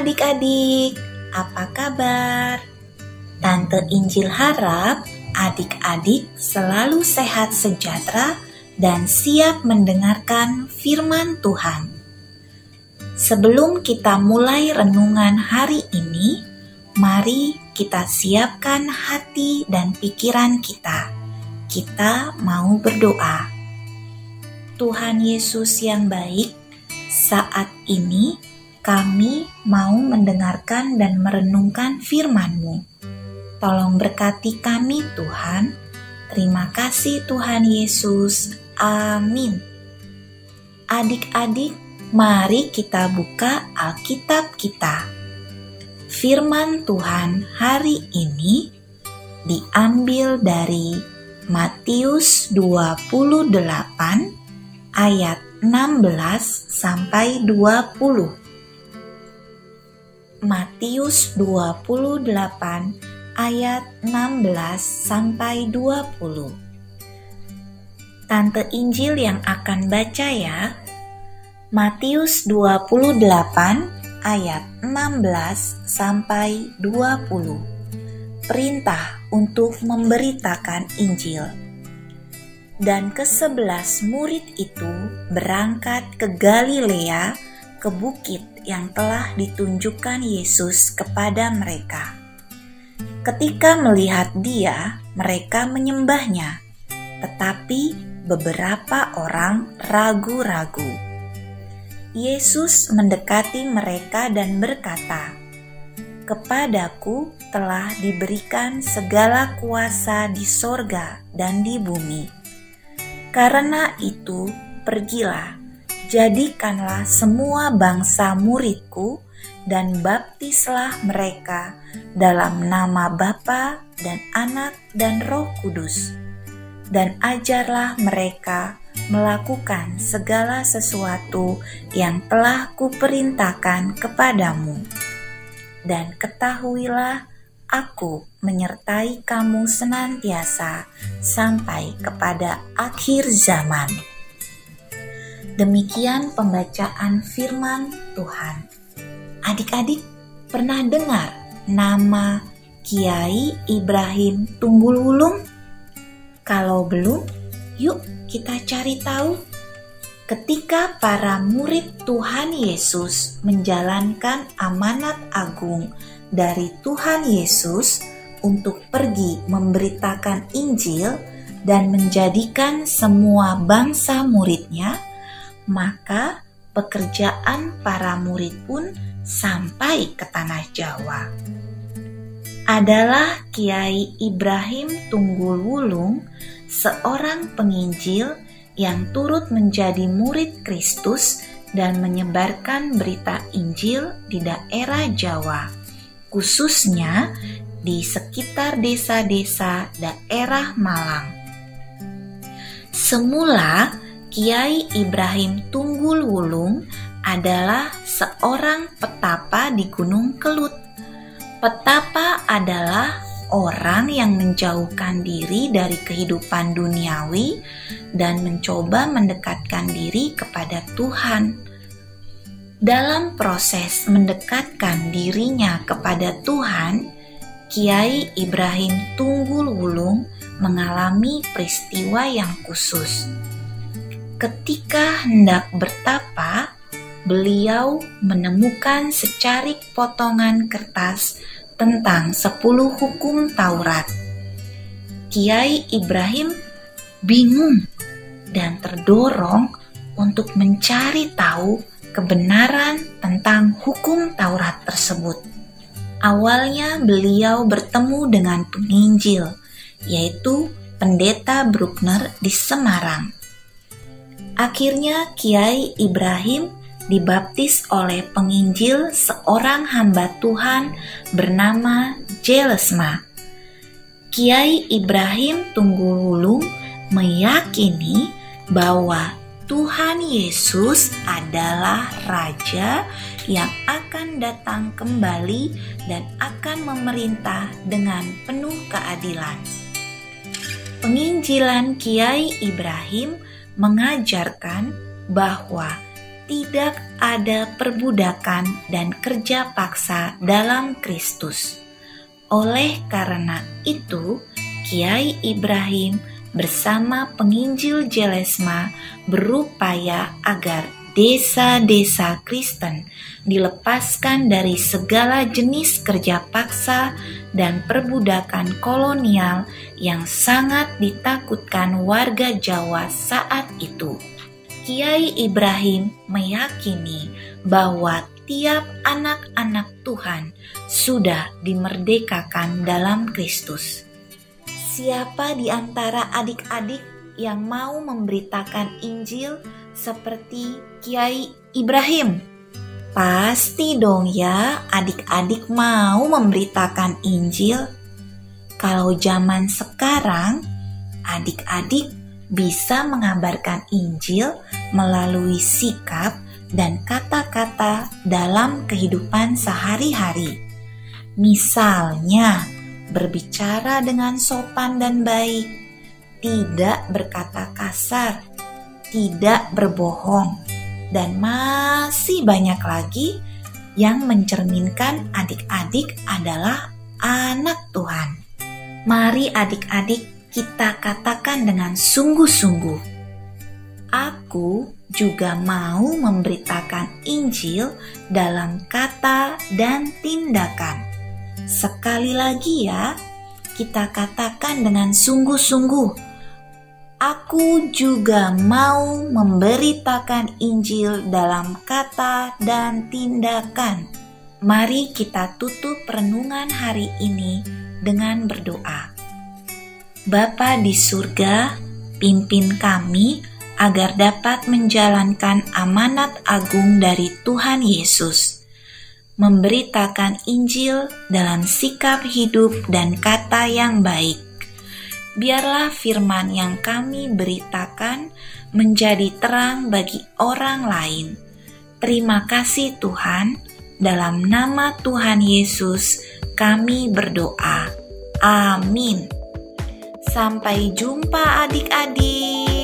adik-adik, apa kabar? Tante Injil harap adik-adik selalu sehat sejahtera dan siap mendengarkan firman Tuhan. Sebelum kita mulai renungan hari ini, mari kita siapkan hati dan pikiran kita. Kita mau berdoa. Tuhan Yesus yang baik, saat ini kami mau mendengarkan dan merenungkan firman-Mu. Tolong berkati kami Tuhan. Terima kasih Tuhan Yesus. Amin. Adik-adik, mari kita buka Alkitab kita. Firman Tuhan hari ini diambil dari Matius 28 ayat 16 sampai 20. Matius 28 ayat 16 sampai 20. Tante Injil yang akan baca ya. Matius 28 ayat 16 sampai 20. Perintah untuk memberitakan Injil. Dan kesebelas murid itu berangkat ke Galilea ke bukit yang telah ditunjukkan Yesus kepada mereka. Ketika melihat Dia, mereka menyembahnya, tetapi beberapa orang ragu-ragu. Yesus mendekati mereka dan berkata, "Kepadaku telah diberikan segala kuasa di sorga dan di bumi. Karena itu, pergilah." Jadikanlah semua bangsa muridku dan baptislah mereka dalam nama Bapa dan Anak dan Roh Kudus. Dan ajarlah mereka melakukan segala sesuatu yang telah kuperintahkan kepadamu. Dan ketahuilah aku menyertai kamu senantiasa sampai kepada akhir zaman. Demikian pembacaan firman Tuhan. Adik-adik pernah dengar nama Kiai Ibrahim Tunggul Wulung? Kalau belum, yuk kita cari tahu. Ketika para murid Tuhan Yesus menjalankan amanat agung dari Tuhan Yesus untuk pergi memberitakan Injil dan menjadikan semua bangsa muridnya, maka pekerjaan para murid pun sampai ke tanah Jawa. Adalah Kiai Ibrahim Tunggul Wulung, seorang penginjil yang turut menjadi murid Kristus dan menyebarkan berita Injil di daerah Jawa, khususnya di sekitar desa-desa daerah Malang. Semula, Kiai Ibrahim Tunggul Wulung adalah seorang petapa di Gunung Kelut. Petapa adalah orang yang menjauhkan diri dari kehidupan duniawi dan mencoba mendekatkan diri kepada Tuhan. Dalam proses mendekatkan dirinya kepada Tuhan, Kiai Ibrahim Tunggul Wulung mengalami peristiwa yang khusus Ketika hendak bertapa, beliau menemukan secarik potongan kertas tentang sepuluh hukum Taurat. Kiai Ibrahim bingung dan terdorong untuk mencari tahu kebenaran tentang hukum Taurat tersebut. Awalnya beliau bertemu dengan penginjil, yaitu Pendeta Bruckner di Semarang. Akhirnya Kiai Ibrahim dibaptis oleh penginjil seorang hamba Tuhan bernama Jelesma. Kiai Ibrahim Tunggul Wulung meyakini bahwa Tuhan Yesus adalah Raja yang akan datang kembali dan akan memerintah dengan penuh keadilan. Penginjilan Kiai Ibrahim mengajarkan bahwa tidak ada perbudakan dan kerja paksa dalam Kristus. Oleh karena itu, Kiai Ibrahim bersama penginjil Jelesma berupaya agar desa-desa Kristen dilepaskan dari segala jenis kerja paksa dan perbudakan kolonial yang sangat ditakutkan warga Jawa saat itu. Kiai Ibrahim meyakini bahwa tiap anak-anak Tuhan sudah dimerdekakan dalam Kristus. Siapa di antara adik-adik yang mau memberitakan Injil seperti Kiai Ibrahim? Pasti dong ya, adik-adik mau memberitakan Injil. Kalau zaman sekarang, adik-adik bisa mengabarkan Injil melalui sikap dan kata-kata dalam kehidupan sehari-hari. Misalnya, berbicara dengan sopan dan baik, tidak berkata kasar, tidak berbohong, dan masih banyak lagi yang mencerminkan adik-adik adalah anak Tuhan. Mari adik-adik kita katakan dengan sungguh-sungguh, "Aku juga mau memberitakan Injil dalam kata dan tindakan." Sekali lagi, ya, kita katakan dengan sungguh-sungguh, "Aku juga mau memberitakan Injil dalam kata dan tindakan." Mari kita tutup renungan hari ini dengan berdoa. Bapa di surga, pimpin kami agar dapat menjalankan amanat agung dari Tuhan Yesus, memberitakan Injil dalam sikap hidup dan kata yang baik. Biarlah firman yang kami beritakan menjadi terang bagi orang lain. Terima kasih Tuhan, dalam nama Tuhan Yesus kami berdoa. Amin. Sampai jumpa adik-adik.